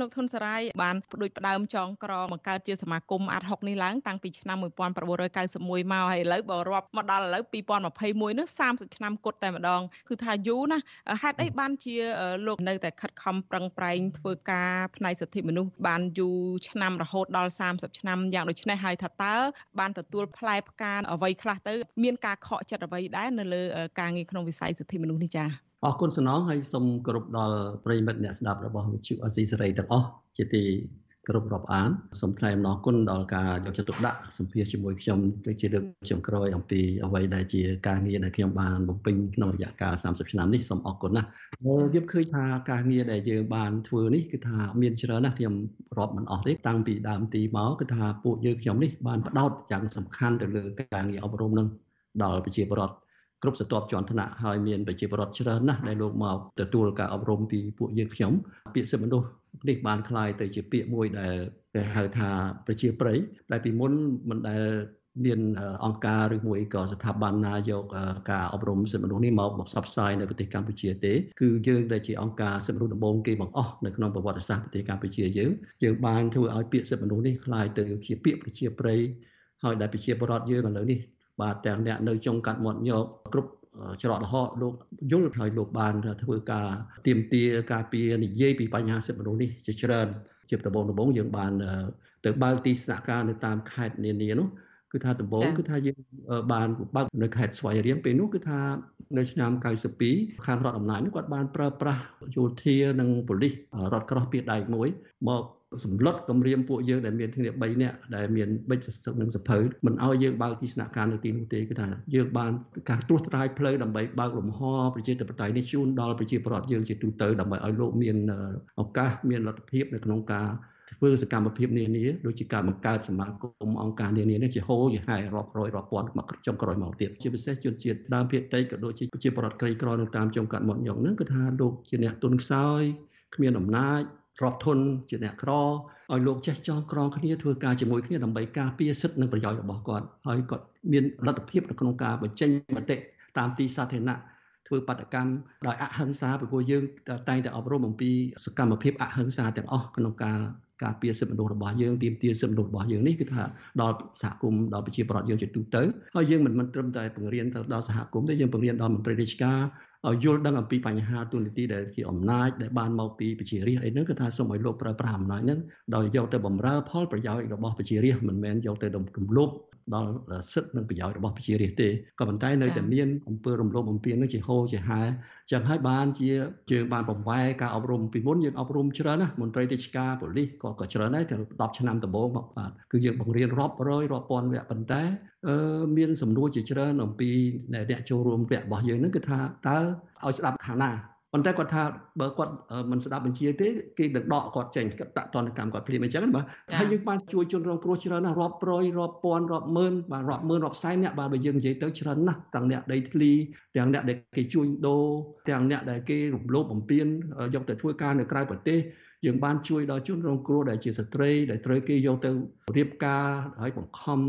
លោកធុនសារាយបានផ្ដួចផ្ដើមចងក្រងបង្កើតជាសមាគមអាត់ហុកនេះឡើងតាំងពីឆ្នាំ1991មកហើយឥឡូវបើរាប់មកដល់ឥឡូវ2021នេះ30ឆ្នាំគត់តែម្ដងគឺថាយូរណាស់ហេតុអីបានជាលោកនៅតែខិតខំប្រឹងប្រែងធ្វើការផ្នែកសិទ្ធិមនុស្សបានយូរឆ្នាំរហូតដល់30ឆ្នាំយ៉ាងដូចនេះហើយថាតើបានទទួលផ្លែផ្កាអ្វីខ្លះទៅមានការខកចិត្តអ្វីដែរនៅលើការងារក្នុងវិស័យសិទ្ធិមនុស្សនេះចា៎ អរគុណសំណងហើយសូមគោរពដល់ប្រិយមិត្តអ្នកស្ដាប់របស់វិទ្យុអស៊ីសេរីទាំងអស់ជាទីគោរពរាប់អានសូមថ្លែងអំណរគុណដល់ការយកចិត្តទុកដាក់សម្ភាសជាមួយខ្ញុំដូចជាលើកចុងក្រោយអំពីអ្វីដែលជាការងារដែលខ្ញុំបានបំពេញក្នុងរយៈកាល30ឆ្នាំនេះសូមអរគុណណាស់យើងឃើញថាការងារដែលយើងបានធ្វើនេះគឺថាមានច្រើនណាស់ខ្ញុំរាប់មិនអស់ទេតាំងពីដើមទីមកគឺថាពួកយើងខ្ញុំនេះបានផ្ដោតយ៉ាងសំខាន់ទៅលើការងារអប់រំនឹងដល់ប្រជាពលរដ្ឋ គ្រប់ស្រទាប់ជាន់ថ្នាក់ហើយមានប្រជាពលរដ្ឋច្រើនណាស់ដែលលោកមកទទួលការអប់រំពីពួកយើងខ្ញុំពាក្យសិទ្ធិមនុស្សនេះបានคล้ายទៅជាពាក្យមួយដែលគេហៅថាប្រជាប្រិយដែលពីមុនមិនដែលមានអង្គការឬមួយក៏ស្ថាប័នណាយកការអប់រំសិទ្ធិមនុស្សនេះមកមកផ្សព្វផ្សាយនៅប្រទេសកម្ពុជាទេគឺយើងដែលជាអង្គការសិទ្ធិមនុស្សដំបូងគេបង្អស់នៅក្នុងប្រវត្តិសាស្ត្រប្រទេសកម្ពុជាយើងយើងបានធ្វើឲ្យពាក្យសិទ្ធិមនុស្សនេះคล้ายទៅជាពាក្យប្រជាប្រិយហើយដែលប្រជាពលរដ្ឋយើងឥឡូវនេះ បាទទាំងអ្នកនៅចុងកាត់មាត់ញោកគ្រប់ច្រកលហកលោកយល់ហើយលោកបានធ្វើការទៀមទាការពារនិយាយពីបញ្ហាសិទ្ធិមនុស្សនេះជាច្រើនជាដំបូងដំបូងយើងបានទៅបើកទីស្នាក់ការនៅតាមខេត្តនានានោះគឺថាដំបូងគឺថាយើងបានបើកនៅខេត្តស្វាយរៀងពេលនោះគឺថានៅឆ្នាំ92ខាងរដ្ឋអំណាចនោះគាត់បានប្រើប្រាស់យោធានិងប៉ូលីសរថក្រោះពីដៃមួយមក សម្លុតគម្រាមពួកយើងដែលមានគ្នា3នាក់ដែលមានបិចនិងសភៅមិនឲ្យយើងបើកទីស្នាក់ការនៅទីនោះទេគឺថាយើងបានការត្រួសត្រាយផ្លូវដើម្បីបើកលំហប្រជាធិបតេយ្យនេះជូនដល់ប្រជាពលរដ្ឋយើងជាទូទៅដើម្បីឲ្យលោកមានឱកាសមានលទ្ធភាពនៅក្នុងការធ្វើសកម្មភាពនានាដូចជាការបង្កើតសមាគមអង្គការនានានេះជាហូរជាហែរាប់រយរាប់ពាន់មកចុងក្រោយមកទៀតជាពិសេសជនជាតិដើមភាគតិចក៏ដូចជាប្រជាពលរដ្ឋក្រីក្រនៅតាមចុងកាត់មាត់ញោកហ្នឹងគឺថាលោកជាអ្នកទុនខ្សោយគ្មានអំណាច រាប់ធនជាអ្នកក្រឲ្យលោកចេះចងក្រងគ្នាធ្វើការជាមួយគ្នាដើម្បីការពារសិទ្ធិនិងប្រយោជន៍របស់គាត់ហើយគាត់មានលទ្ធភាពនៅក្នុងការបញ្ចេញមតិតាមទីសាធារណៈធ្វើបដកម្មដោយអហិង្សាព្រោះយើងតែងតែអប់រំអំពីសកម្មភាពអហិង្សាទាំងអស់ក្នុងការការពារសិទ្ធិមនុស្សរបស់យើងទាមទារសិទ្ធិមនុស្សរបស់យើងនេះគឺថាដល់សហគមន៍ដល់ប្រជាពលរដ្ឋយើងជាទូទៅហើយយើងមិនមិនត្រឹមតែបង្រៀនទៅដល់សហគមន៍ទេយើងបង្រៀនដល់មន្ត្រីរាជការឲ្យយល់ដឹងអំពីបញ្ហាទូនីតិដែលជាអំណាចដែលបានមកពីប្រជារាស្ត្រអីហ្នឹងគឺថាសូមឲ្យលោកប្រើប្រាស់អំណាចហ្នឹងដោយយកទៅបំរើផលប្រយោជន៍របស់ប្រជារាស្ត្រមិនមែនយកទៅរំលោភដល់សិទ្ធិនិងប្រយោជន៍របស់ប្រជារាស្ត្រទេក៏ប៉ុន្តែនៅតែមានអំពើរំលោភបំពាននឹងជាហូរជាហែចឹងហើយបានជាយើងបានបំវែការអប់រំពីមុនយើងអប់រំច្រើនណាស់មន្ត្រីរាជការប៉ូលីសក៏ក៏ច្រើនដែរទាំង10ឆ្នាំដំបូងមកបាទគឺយើងបង្រៀនរាប់រយរាប់ពាន់វគ្គប៉ុន្តែអឺមានសំណួរជាច្រើនអំពីអ្នកចូលរួមវគ្គរបស់យើងហ្នឹងគឺថាតើឲ្យស្ដាប់ខាងណាប៉ុន្តែគាត់ថាបើគាត់មិនស្ដាប់បញ្ជាទេគេនឹងដកគាត់ចេញគាត់ដាក់តនកម្មគាត់ភ្លាមអញ្ចឹងបាទហើយយើងបានជួយជនរងគ្រោះច្រើនណាស់រាប់រយរាប់ពាន់រាប់ម៉ឺនបាទរាប់ម៉ឺនរាប់សែនអ្នកបាទបើយើងនិយាយទៅច្រើនណាស់ទាំងអ្នកដីធ្លីទាំងអ្នកដែលគេជួញដូរទាំងអ្នកដែលគេរំលោភបំពានយកទៅធ្វើការនៅក្រៅប្រទេសយើងបានជួយដល់ជនរងគ្រោះដែលជាស្ត្រីដែលត្រូវគេយកទៅរៀបការហើយបង្ខំ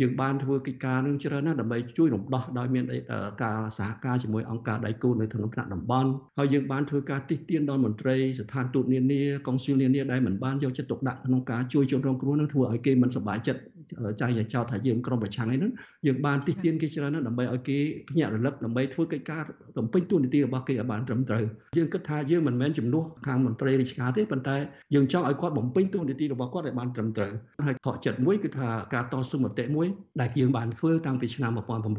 យើងបានធ្វើកិច្ចការនឹងច្រើនណាស់ដើម្បីជួយរំដោះដោយមានការសហការជាមួយអង្គការដៃគូនៅក្នុងថ្នាក់តំបន់ហើយយើងបានធ្វើការទិទានដល់មន្ត្រីស្ថានទូតនានាកុងស៊ុលនានាដែលមិនបានយកចិត្តទុកដាក់ក្នុងការជួយជនរងគ្រោះនឹងធ្វើឲ្យគេមិនសប្បាយចិត្ត ចាញ់ចោទថាយើងក្រុមប្រឆាំងអីហ្នឹងយើងបានទិទានគេច្រើនណាស់ដើម្បីឲ្យគេភ្ញាក់រលឹកដើម្បីធ្វើកិច្ចការបំពេញតួនាទីរបស់គេឲ្យបានត្រឹមត្រូវយើងគិតថាយើងមិនមែនជំនួសខាងមន្ត្រីរាជការទេប៉ុន្តែយើងចង់ឲ្យគាត់បំពេញតួនាទីរបស់គាត់ឲ្យបានត្រឹមត្រូវហើយខកចិត្តមួយគឺថាការតស៊ូមតិមួយដែលយើងបានធ្វើតាំងពីឆ្នាំ1999ម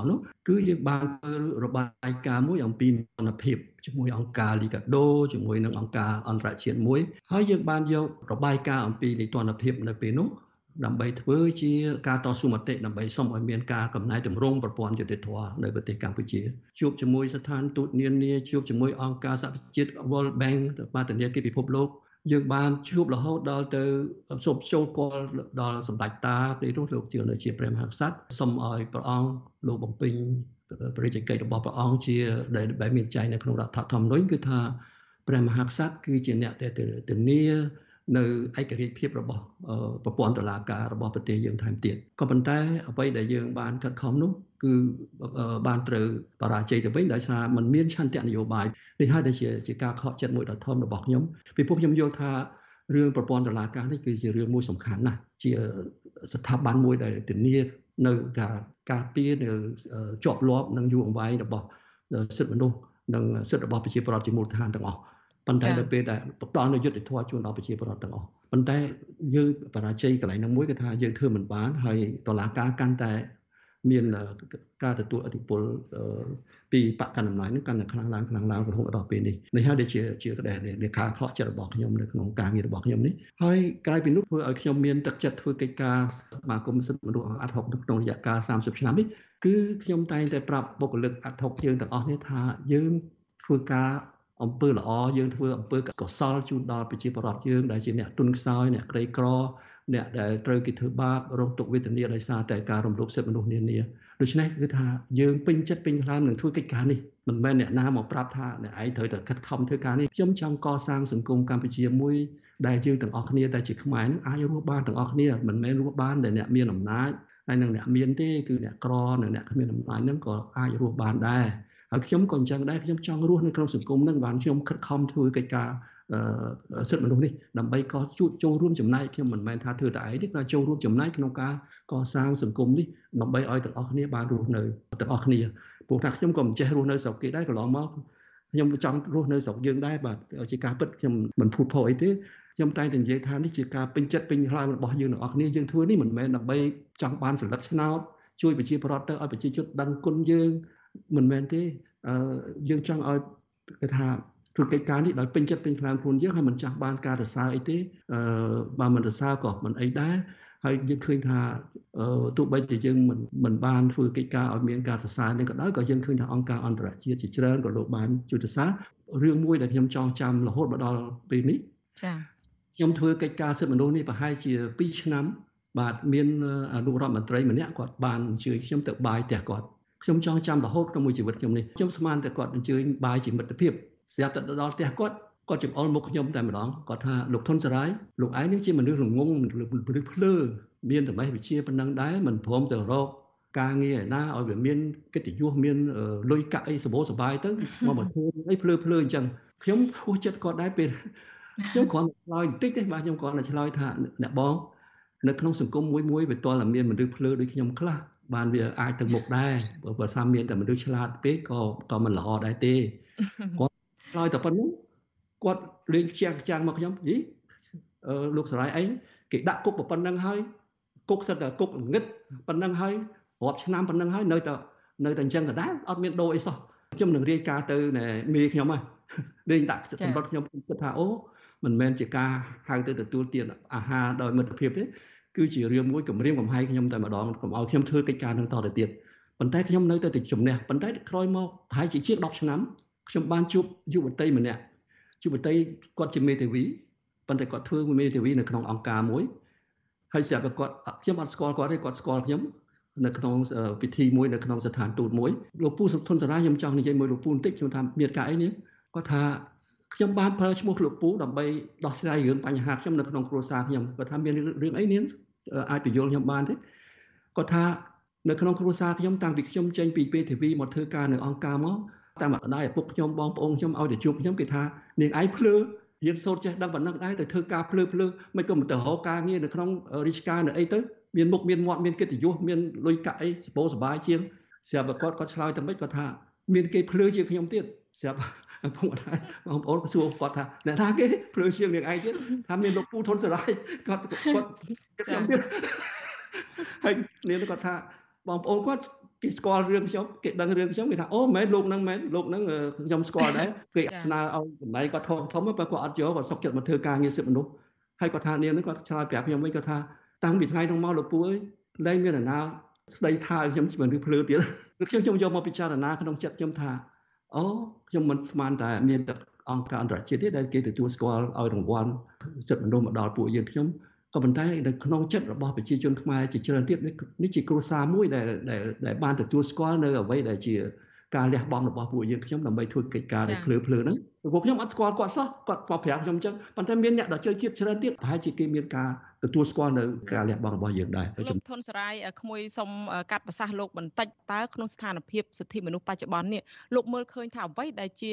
កនោះគឺយើងបានធ្វើរបាយការណ៍មួយអំពីនិរភាពជាមួយអង្គការលីកាដូជាមួយនឹងអង្គការអន្តរជាតិមួយហើយយើងបានយករបាយការណ៍អំពីនីតិរដ្ឋភាពនៅពេលនោះ ដើម្បីធ្វើជាការតស៊ូមតិដើម្បីសុំឲ្យមានការកំណែតម្រង់ប្រព័ន្ធយុតិធធម៌នៅប្រទេសកម្ពុជាជួបជាមួយស្ថានទូតនានាជួបជាមួយអង្គការសហប្រជាជាតិ World Bank បាទធនាគារពិភពលោកយើងបានជួបរហូតដល់ទៅសូមចូលគាល់ដល់សម្ដេចតាពេលនោះលោកជានៅជាព្រះមហាក្សត្រសូមឲ្យព្រះអង្គលោកបំពេញព្រះរាជកិច្ចរបស់ព្រះអង្គជាដែលមានចែងនៅក្នុងរដ្ឋធម្មនុញ្ញគឺថាព្រះមហាក្សត្រគឺជាអ្នកដែលធានា នៅឯករាជ្យភាពរបស់ប្រព័ន្ធតុលាការរបស់ប្រទេសយើងថែមទៀតក៏ប៉ុន្តែអ្វីដែលយើងបានខិតខំនោះគឺបានត្រូវបរាជ័យទៅវិញដោយសារมันមានឆន្ទៈនយោបាយនេះហើយដែលជាជាការខកចិត្តមួយដ៏ធំរបស់ខ្ញុំពីព្រោះខ្ញុំយល់ថារឿងប្រព័ន្ធតុលាការនេះគឺជារឿងមួយសំខាន់ណាស់ជាស្ថាប័នមួយដែលធានានៅការការពារនៅជាប់លាប់នឹងយូរអង្វែងរបស់សិទ្ធិមនុស្សនិងសិទ្ធិរបស់ប្រជាពលរដ្ឋជាមូលដ្ឋានទាំងអស់ ប៉ុន្តែនៅពេលដែលផ្ដល់នូវយុត្តិធម៌ជូនដល់ប្រជាពលរដ្ឋទាំងអស់ប៉ុន្តែយើងបរាជ័យកន្លែងនោះមួយគឺថាយើងធ្វើមិនបានហើយតឡាការកាន់តែមានការទទួលអធិបុលពីបកកណ្ដាលអំណាចនឹងកាន់តែខ្លាំងឡើងខ្លាំងឡើងរហូតដល់ពេលនេះនេះហើយដែលជាជាក្តីនៃការខកចិត្តរបស់ខ្ញុំនៅក្នុងការងាររបស់ខ្ញុំនេះហើយក្រៅពីនោះធ្វើឲ្យខ្ញុំមានទឹកចិត្តធ្វើកិច្ចការសមាគមសិទ្ធិមនុស្សអាត់ហុកក្នុងរយៈកាល30ឆ្នាំនេះគឺខ្ញុំតែងតែប្រាប់បុគ្គលិកអាត់ហុកយើងទាំងអស់នេះថាយើងធ្វើការ អំពើល្អយើងធ្វើអំពើកុសលជូនដល់ប្រជាពលរដ្ឋយើងដែលជាអ្នកទុនខ្សោយអ្នកក្រីក្រអ្នកដែលត្រូវគេធ្វើបាបរងទុក្ខវេទនាដោយសារតែការរំលោភសិទ្ធិមនុស្សនានាដូច្នេះគឺថាយើងពេញចិត្តពេញខ្លាំងនឹងធ្វើកិច្ចការនេះមិនមែនអ្នកណាមកប្រាប់ថាអ្នកឯងត្រូវតែខិតខំធ្វើការនេះខ្ញុំចង់កសាងសង្គមកម្ពុជាមួយដែលយើងទាំងអស់គ្នាដែលជាខ្មែរនឹងអាចរស់បានទាំងអស់គ្នាមិនមែនរស់បានដែលអ្នកមានអំណាចហើយនឹងអ្នកមានទេគឺអ្នកក្រនិងអ្នកគ្មានអំណាចនឹងក៏អាចរស់បានដែរ ហើយខ្ញុំក៏អញ្ចឹងដែរខ្ញុំចង់រស់នៅក្នុងសង្គមនឹងបានខ្ញុំខិតខំធ្វើកិច្ចការសិទ្ធិមនុស្សនេះដើម្បីក៏ជួបចូលរួមចំណែកខ្ញុំមិនមែនថាធ្វើតែឯងទេគឺចូលរួមចំណែកក្នុងការកសាងសង្គមនេះដើម្បីឲ្យទាំងអស់គ្នាបានរស់នៅទាំងអស់គ្នាព្រោះថាខ្ញុំក៏មិនចេះរស់នៅស្រុកគេដែរកន្លងមកខ្ញុំចង់រស់នៅស្រុកយើងដែរបាទជាការពិតខ្ញុំមិនភូតភរអីទេខ្ញុំតែងតែនិយាយថានេះជាការពេញចិត្តពេញខ្លាំងរបស់យើងទាំងអស់គ្នាយើងធ្វើនេះមិនមែនដើម្បីចង់បានសន្លឹកឆ្នោតជួយប្រជាពលរដ្ឋទៅឲ្យប្រជាជនដឹងគុណយើង មិនមែនទេយើងចង់ឲ្យគេថាធ្វើកិច្ចការនេះដោយពេញចិត្តពេញខ្លាំងខ្លួនយើងហើយមិនចាស់បានការរសើរអីទេអឺបើមិនរសើរក៏មិនអីដែរហើយយើងឃើញថាទោះបីជាយើងមិនមិនបានធ្វើកិច្ចការឲ្យមានការសរសើរនេះក៏ដោយក៏យើងឃើញថាអង្គការអន្តរជាតិជាច្រើនក៏លោកបានជួយសរសើររឿងមួយដែលខ្ញុំចងចាំរហូតមកដល់ពេលនេះចា៎ខ្ញុំធ្វើកិច្ចការសិទ្ធិមនុស្សនេះប្រហែលជា2ឆ្នាំបាទមានអនុរដ្ឋមន្ត្រីម្នាក់គាត់បានអញ្ជើញខ្ញុំទៅបាយផ្ទះគាត់ ខ្ញុំចងចាំរហូតក្នុងមួយជីវិតខ្ញុំនេះខ្ញុំស្មានតែគាត់អញ្ជើញបាយជាមិត្តភាពស្រាប់តែដល់ផ្ទះគាត់គាត់ចង្អុលមុខខ្ញុំតែម្ដងគាត់ថាលោកធុនសរាយលោកឯងនេះជាមនុស្សរងងមនុស្សភ្លើមានតម្លៃវិជាប៉ុណ្ណឹងដែរមិនព្រមទៅរកការងារឯណាឲ្យវាមានកិត្តិយសមានលុយកាក់អីសបោសបាយទៅមកមកធ្វើអីភ្លើភ្លើអញ្ចឹងខ្ញុំហួសចិត្តគាត់ដែរពេលខ្ញុំគ្រាន់តែឆ្លើយបន្តិចទេបាទខ្ញុំគ្រាន់តែឆ្លើយថាអ្នកបងនៅក្នុងសង្គមមួយមួយវាតលតែមានមនុស្សភ្លើដូចខ្ញុំខ្លះ បានវាអាចទៅមុខដែរបើសាមានតែមនុស្សឆ្លាតពេកក៏ក៏មិនល្អដែរទេគាត់ឆ្លើយតែប៉ុណ្្នឹងគាត់លេងខ្ជាំងខ្ចាំងមកខ្ញុំយីអឺលោកសរាយឯងគេដាក់គុកប៉ុណ្្នឹងហើយគុកសិតតែគុកងឹតប៉ុណ្្នឹងហើយរាប់ឆ្នាំប៉ុណ្្នឹងហើយនៅតែនៅតែអញ្ចឹងដដែលអត់មានដូរអីសោះខ្ញុំនឹងរាយការណ៍ទៅមេខ្ញុំហ៎លេងដាក់សម្រាប់ខ្ញុំគិតថាអូមិនមែនជាការហៅទៅទទួលទានអាហារដោយមិត្តភាពទេ គឺជារឿងមួយគម្រាមកំហែងខ្ញុំតែម្ដងកុំឲ្យខ្ញុំធ្វើកិច្ចការនឹងតទៅទៀតប៉ុន្តែខ្ញុំនៅតែទៅជំនះប៉ុន្តែក្រោយមកប្រហែលជាជាង10ឆ្នាំខ្ញុំបានជួបយុវតីម្នាក់យុវតីគាត់ជាមេធាវីប៉ុន្តែគាត់ធ្វើមេធាវីនៅក្នុងអង្គការមួយហើយស្រាប់តែគាត់ខ្ញុំអត់ស្គាល់គាត់ទេគាត់ស្គាល់ខ្ញុំនៅក្នុងពិធីមួយនៅក្នុងស្ថានទូតមួយលោកពូសុធនសារាខ្ញុំចង់និយាយមួយលោកពូបន្តិចខ្ញុំថាមានការអីនេះគាត់ថា ខ្ញុំបានប្រើឈ្មោះលោកពូដើម្បីដោះស្រាយរឿងបញ្ហាខ្ញុំនៅក្នុងគ្រួសារខ្ញុំគាត់ថាមានរឿងអីនាងអាចបញ្យល់ខ្ញុំបានទេគាត់ថានៅក្នុងគ្រួសារខ្ញុំតាំងពីខ្ញុំចេញពី PTV មកធ្វើការនៅអង្គការមកតាមម្ដាយឪពុកខ្ញុំបងប្អូនខ្ញុំឲ្យទៅជួបខ្ញុំគេថានាងឯងភ្លើរៀនសូត្រចេះដឹងប៉ុណ្ណឹងដែរទៅធ្វើការភ្លើភ្លើមិនក៏មិនទៅរកការងារនៅក្នុងរាជការនៅអីទៅមានមុខមានមាត់មានកិត្តិយសមានលុយកាក់អីសបោសបាយជាងស្រាប់គាត់គាត់ឆ្លើយតែមិនគាត់ថាមានគេភ្លើជាងខ្ញុំទៀតស្រាប់ ពុកម្ដាយបងប្អូនសួរគាត់ថាអ្នកថាគេភ្លើជាងនាងឯងទៀតថាមានលោកពូធុនសរាយគាត់គាត់ខ្ញុំទៀតហើយនាងគាត់ថាបងប្អូនគាត់គេស្គាល់រឿងខ្ញុំគេដឹងរឿងខ្ញុំគេថាអូមែនលោកហ្នឹងមែនលោកហ្នឹងខ្ញុំស្គាល់ដែរគេស្នើឲ្យចំណៃគាត់ធំធំបើគាត់អត់យកគាត់សុកចិត្តមកធ្វើការងារសិទ្ធិមនុស្សហើយគាត់ថានាងហ្នឹងគាត់ឆ្លើយប្រាប់ខ្ញុំវិញគាត់ថាតាំងពីថ្ងៃនោះមកលោកពូអើយលែងមាននរណាស្ដីថាខ្ញុំជាមនុស្សភ្លើទៀតខ្ញុំខ្ញុំយកមកពិចារណាក្នុងចិត្តខ្ញុំថា អូខ្ញុំមិនស្មានតែមានតែអង្គការអន្តរជាតិទេដែលគេទទួលស្គាល់ឲ្យរង្វាន់សិទ្ធិមនុស្សមកដល់ពួកយើងខ្ញុំក៏ប៉ុន្តែនៅក្នុងចិត្តរបស់ប្រជាជនខ្មែរជាច្រើនទៀតនេះជាគ្រួសារមួយដែលដែលបានទទួលស្គាល់នៅអ្វីដែលជា ការលះបង់របស់ពួកយើងខ្ញុំដើម្បីធ្វើកិច្ចការដែលភ្លឺភ្លឺហ្នឹងពួកខ្ញុំអត់ស្គាល់គាត់សោះគាត់ប្រាប់ខ្ញុំអញ្ចឹងប៉ុន្តែមានអ្នកដ៏ជឿជាតិច្រើនទៀតប្រហែលជាគេមានការទទួលស្គាល់នៅការលះបង់របស់យើងដែរលោកធនសរាយក្មួយសុំកាត់ប្រសាសន៍លោកបន្តិចតើក្នុងស្ថានភាពសិទ្ធិមនុស្សបច្ចុប្បន្ននេះលោកមើលឃើញថាអ្វីដែលជា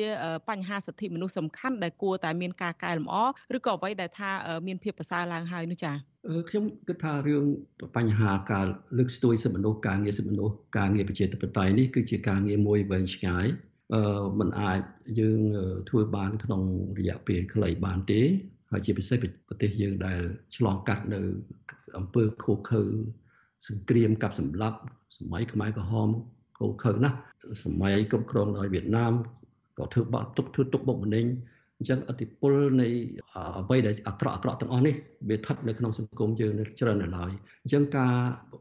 បញ្ហាសិទ្ធិមនុស្សសំខាន់ដែលគួរតែមានការកែលម្អឬក៏អ្វីដែលថាមានភាពប្រសើរឡើងហើយនោះចា៎ ខ្ញុំគិតថារឿងបញ្ហាការលើកស្ទួយសិទ្ធិមនុស្សការងារសិទ្ធិមនុស្សការងារប្រជាធិបតេយ្យនេះគឺជាការងារមួយវែងឆ្ងាយអឺมันអាចយើងធ្វើបានក្នុងរយៈពេលខ្លីបានទេហើយជាពិសេសប្រទេសយើងដែលឆ្លងកាត់នៅអំពើខូខើសង្គ្រាមកាប់សម្លាប់សម័យខ្មែរក្រហមខូខើណាស់សម័យគ្រប់គ្រងដោយវៀតណាមក៏ធ្វើបាក់ទុកធ្វើទុកបុកម្នេញ អញ្ចឹងអតិពលនៃអ្វីដែលអាក្រក់អាក្រក់ទាំងអស់នេះវាស្ថិតនៅក្នុងសង្គមយើងនៅច្រើននៅឡើយអញ្ចឹងការ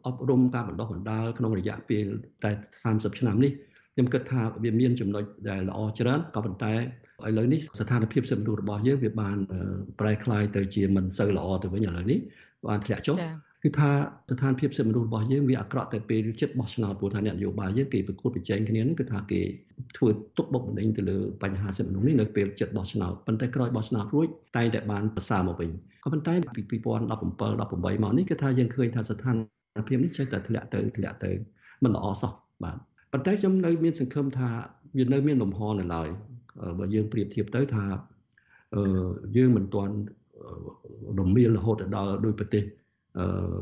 អប់រំការបណ្ដុះបណ្ដាលក្នុងរយៈពេលតែ30ឆ្នាំនេះខ្ញុំគិតថាវាមានចំណុចដែលល្អច្រើនក៏ប៉ុន្តែឥឡូវនេះស្ថានភាពសិទ្ធិមនុស្សរបស់យើងវាបានប្រែក្លាយទៅជាមិនសូវល្អទៅវិញឥឡូវនេះបានធ្លាក់ចុះ គឺថាស្ថានភាពសិទ្ធិមនុស្សរបស់យើងវាអាក្រក់តែពេលចិត្តបោះឆ្នោតព្រោះថាអ្នកនយោបាយយើងគេប្រកួតប្រជែងគ្នានឹងគឺថាគេធ្វើទុកបុកម្នេញទៅលើបញ្ហាសិទ្ធិមនុស្សនេះនៅពេលចិត្តបោះឆ្នោតប៉ុន្តែក្រោយបោះឆ្នោតរួចតែតែបានប្រសើរមកវិញក៏ប៉ុន្តែពី2017 18មកនេះគឺថាយើងឃើញថាស្ថានភាពនេះចេះតែធ្លាក់ទៅធ្លាក់ទៅមិនល្អសោះបាទប៉ុន្តែខ្ញុំនៅមានសង្ឃឹមថាវានៅមានលំហនៅឡើយបើយើងប្រៀបធៀបទៅថាយើងមិនទាន់រមៀលរហូតដល់ដោយប្រទេស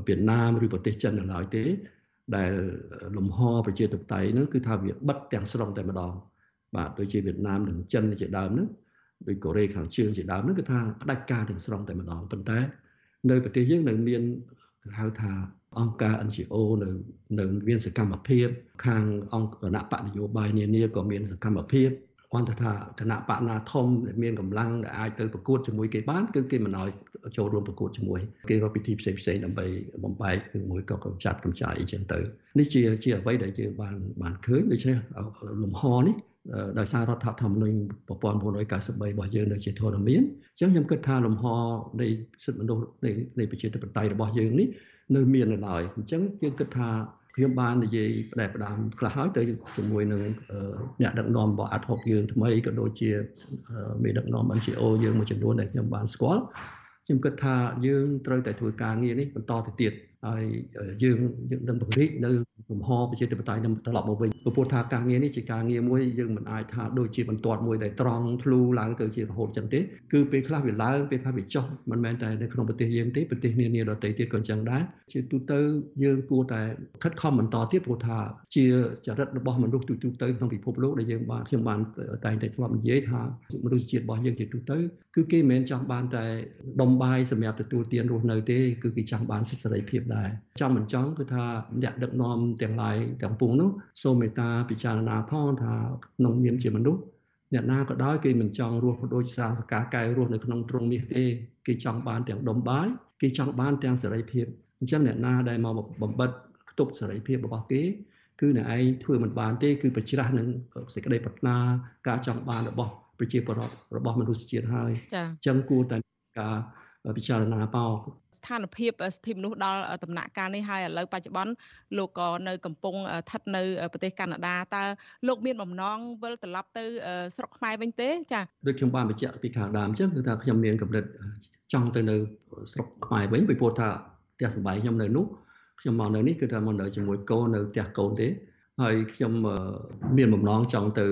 វៀតណាមឬប្រទេសចិននៅឡើយទេ ដែលលំហប្រជាធិបតេយ្យនោះគឺថាវាបិទទាំងស្រុងតែម្ដងបាទដូចជាវៀតណាមនិងចិនជាដើមនោះដូចកូរ៉េខាងជើងជាដើមនោះគឺថាផ្ដាច់ការទាំងស្រុងតែម្ដងប៉ុន្តែ នៅប្រទេសយើងនៅមានហៅថាអង្គការ NGO នៅនៅមានសកម្មភាព ខាងអង្គគណៈបកនយោបាយនានាក៏មានសកម្មភាព គាត់ថាគណៈបកណាធំដែលមានកម្លាំងដែលអាចទៅប្រកួតជាមួយគេបានគឺគេមិនឲ្យចូលរួមប្រកួតជាមួយគេរកពិធីផ្សេងផ្សេងដើម្បីបំបែកឬមួយក៏កម្ចាត់កម្ចាយអីចឹងទៅនេះជាជាអ្វីដែលយើងបានបានឃើញដូច្នេះលំហនេះដោយសាររដ្ឋធម្មនុញ្ញ1993របស់យើងនៅជាធរមានអញ្ចឹងខ្ញុំគិតថាលំហនៃសិទ្ធិមនុស្សនៃនៃប្រជាធិបតេយ្យរបស់យើងនេះនៅមាននៅឡើយអញ្ចឹងយើងគិតថា ខ្ញុំបាននិយាយផ្ដែផ្ដាំខ្លះហើយទៅជាមួយនឹងអ្នកដឹកនាំរបស់អាត់ហុកយើងថ្មីក៏ដូចជាមេដឹកនាំ NGO យើងមួយចំនួនដែលខ្ញុំបានស្គាល់ខ្ញុំគិតថាយើងត្រូវតែធ្វើការងារនេះបន្តទៅទៀតហើយយើងយើងនឹងពង្រីកនៅ លំហប្រជាធិបតេយ្យនឹងត្រឡប់មកវិញព្រោះថាការងារនេះជាការងារមួយយើងមិនអាចថាដូចជាបន្ទាត់មួយដែលត្រង់ធ្លូឡើងទៅជារហូតចឹងទេគឺពេលខ្លះវាឡើងពេលខ្លះវាចុះមិនមែនតែនៅក្នុងប្រទេសយើងទេប្រទេសនានាដទៃទៀតក៏ចឹងដែរជាទូទៅយើងគួរតែខិតខំបន្តទៀតព្រោះថាជាចរិតរបស់មនុស្សទូទៅក្នុងពិភពលោកដែលយើងបានខ្ញុំបានតែងតែធ្លាប់និយាយថាមនុស្សជាតិរបស់យើងជាទូទៅគឺគេមិនមែនចង់បានតែដុំបាយសម្រាប់ទទួលទានរស់នៅទេគឺគេចង់បានសិទ្ធិសេរីភាពដែរចង់មិនចង់គឺថាអ្នកដឹកនាំទាំងឡាយទាំងពួងនោះសូមមេត្តាពិចារណាផងថាក្នុងនាមជាមនុស្សអ្នកណាក៏ដោយគេមិនចង់រស់ដូចសាសកាកែរស់នៅក្នុងទ្រង់មាសទេគេចង់បានទាំងដុំបាយគេចង់បានទាំងសេរីភាពអញ្ចឹងអ្នកណាដែលមកបំបិតខ្ទប់សេរីភាពរបស់គេគឺអ្នកឯងធ្វើមិនបានទេគឺប្រច្រាស់នឹងសេចក្តីប្រាថ្នាការចង់បានរបស់ប្រជាពលរដ្ឋរបស់មនុស្សជាតិហើយអញ្ចឹងគួរតែការពិចារណាបោ ស្ថានភាពសិទ្ធិមនុស្សដល់ដំណាក់កាលនេះហើយឥឡូវបច្ចុប្បន្នលោកក៏នៅកំពុងស្ថិតនៅប្រទេសកាណាដាតើលោកមានបំណងវិលត្រឡប់ទៅស្រុកខ្មែរវិញទេចា៎ដូចខ្ញុំបានបញ្ជាក់ពីខាងដើមអញ្ចឹងគឺថាខ្ញុំមានកម្រិតចង់ទៅនៅស្រុកខ្មែរវិញពីព្រោះថាផ្ទះសម្បែងខ្ញុំនៅនោះខ្ញុំមកនៅនេះគឺថាមកនៅជាមួយកូននៅផ្ទះកូនទេហើយខ្ញុំមានបំណងចង់ទៅ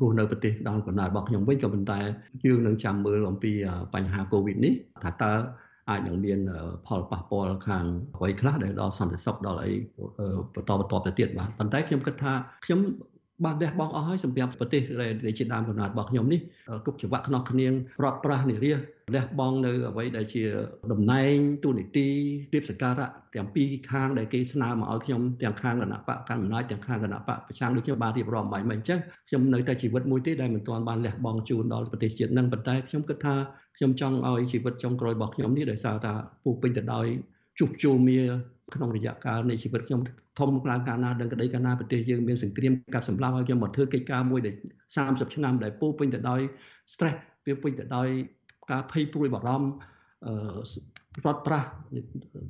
រស់នៅប្រទេសដល់កំណើតរបស់ខ្ញុំវិញក៏ប៉ុន្តែយើងនឹងចាំមើលអំពីបញ្ហាកូវីដនេះថាតើ អាចនឹងមានផលប៉ះពាល់ខាងអ្វីខ្លះដែលដល់សន្តិសុខដល់អីបន្តបន្តទៅទៀតបាទប៉ុន្តែខ្ញុំគិតថាខ្ញុំ បានលះបង់អស់ហើយសម្រាប់ប្រទេសដែលជាដើមកំណើតរបស់ខ្ញុំនេះគុកច្បាក់ខ្នោះគ្នាប្រត់ប្រាស់និរាលះបង់នៅអ្វីដែលជាតំណែងទូនីតិរៀបសការៈទាំងពីរខាងដែលគេស្នើមកឲ្យខ្ញុំទាំងខាងគណៈបកកណ្ដាលអំណាចទាំងខាងគណៈបកប្រឆាំងដូចខ្ញុំបានរៀបរាប់បាញ់មិញអញ្ចឹងខ្ញុំនៅតែជីវិតមួយទេដែលមិនទាន់បានលះបង់ជូនដល់ប្រទេសជាតិនឹងប៉ុន្តែខ្ញុំគិតថាខ្ញុំចង់ឲ្យជីវិតចុងក្រោយរបស់ខ្ញុំនេះដោយសារថាពូពេញទៅដោយ ជួបជុលមាក្នុងរយៈកាលនៃជីវិតខ្ញុំធំឡើងកាលណាដឹងក្តីកាលណាប្រទេសយើងមានសង្គ្រាមកាប់សម្លាប់ហើយខ្ញុំមកធ្វើកិច្ចការមួយដែល30ឆ្នាំដែលពោពេញទៅដោយ stress វាពេញទៅដោយការភ័យព្រួយបារម្ភ ប្រត់ប្រាស់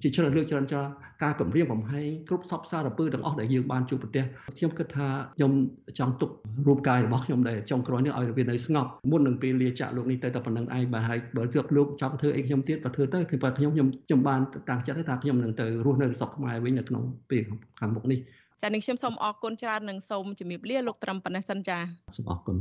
ជាច្រើនលើកច្រើនចាការគម្រាមកំហែងគ្រប់សពសារពើទាំងអស់ដែលយើងបានជួបប្រទេសខ្ញុំគិតថាខ្ញុំចង់ទុករូបកាយរបស់ខ្ញុំដែលចុងក្រោយនេះឲ្យវានៅស្ងប់មុននឹងពេលលាចាក់លោកនេះទៅតែប៉ុណ្្នឹងឯងបើហើយបើជឿលោកចង់ធ្វើអីខ្ញុំទៀតបើធ្វើទៅគឺបើខ្ញុំខ្ញុំខ្ញុំបានតាំងចិត្តថាខ្ញុំនឹងទៅរស់នៅស្រុកខ្មែរវិញនៅក្នុងពេលខាងមុខនេះចា៎នឹងខ្ញុំសូមអរគុណច្រើននិងសូមជម្រាបលាលោកត្រឹមប៉ុណ្ណេះសិនចាសូមអរគុណ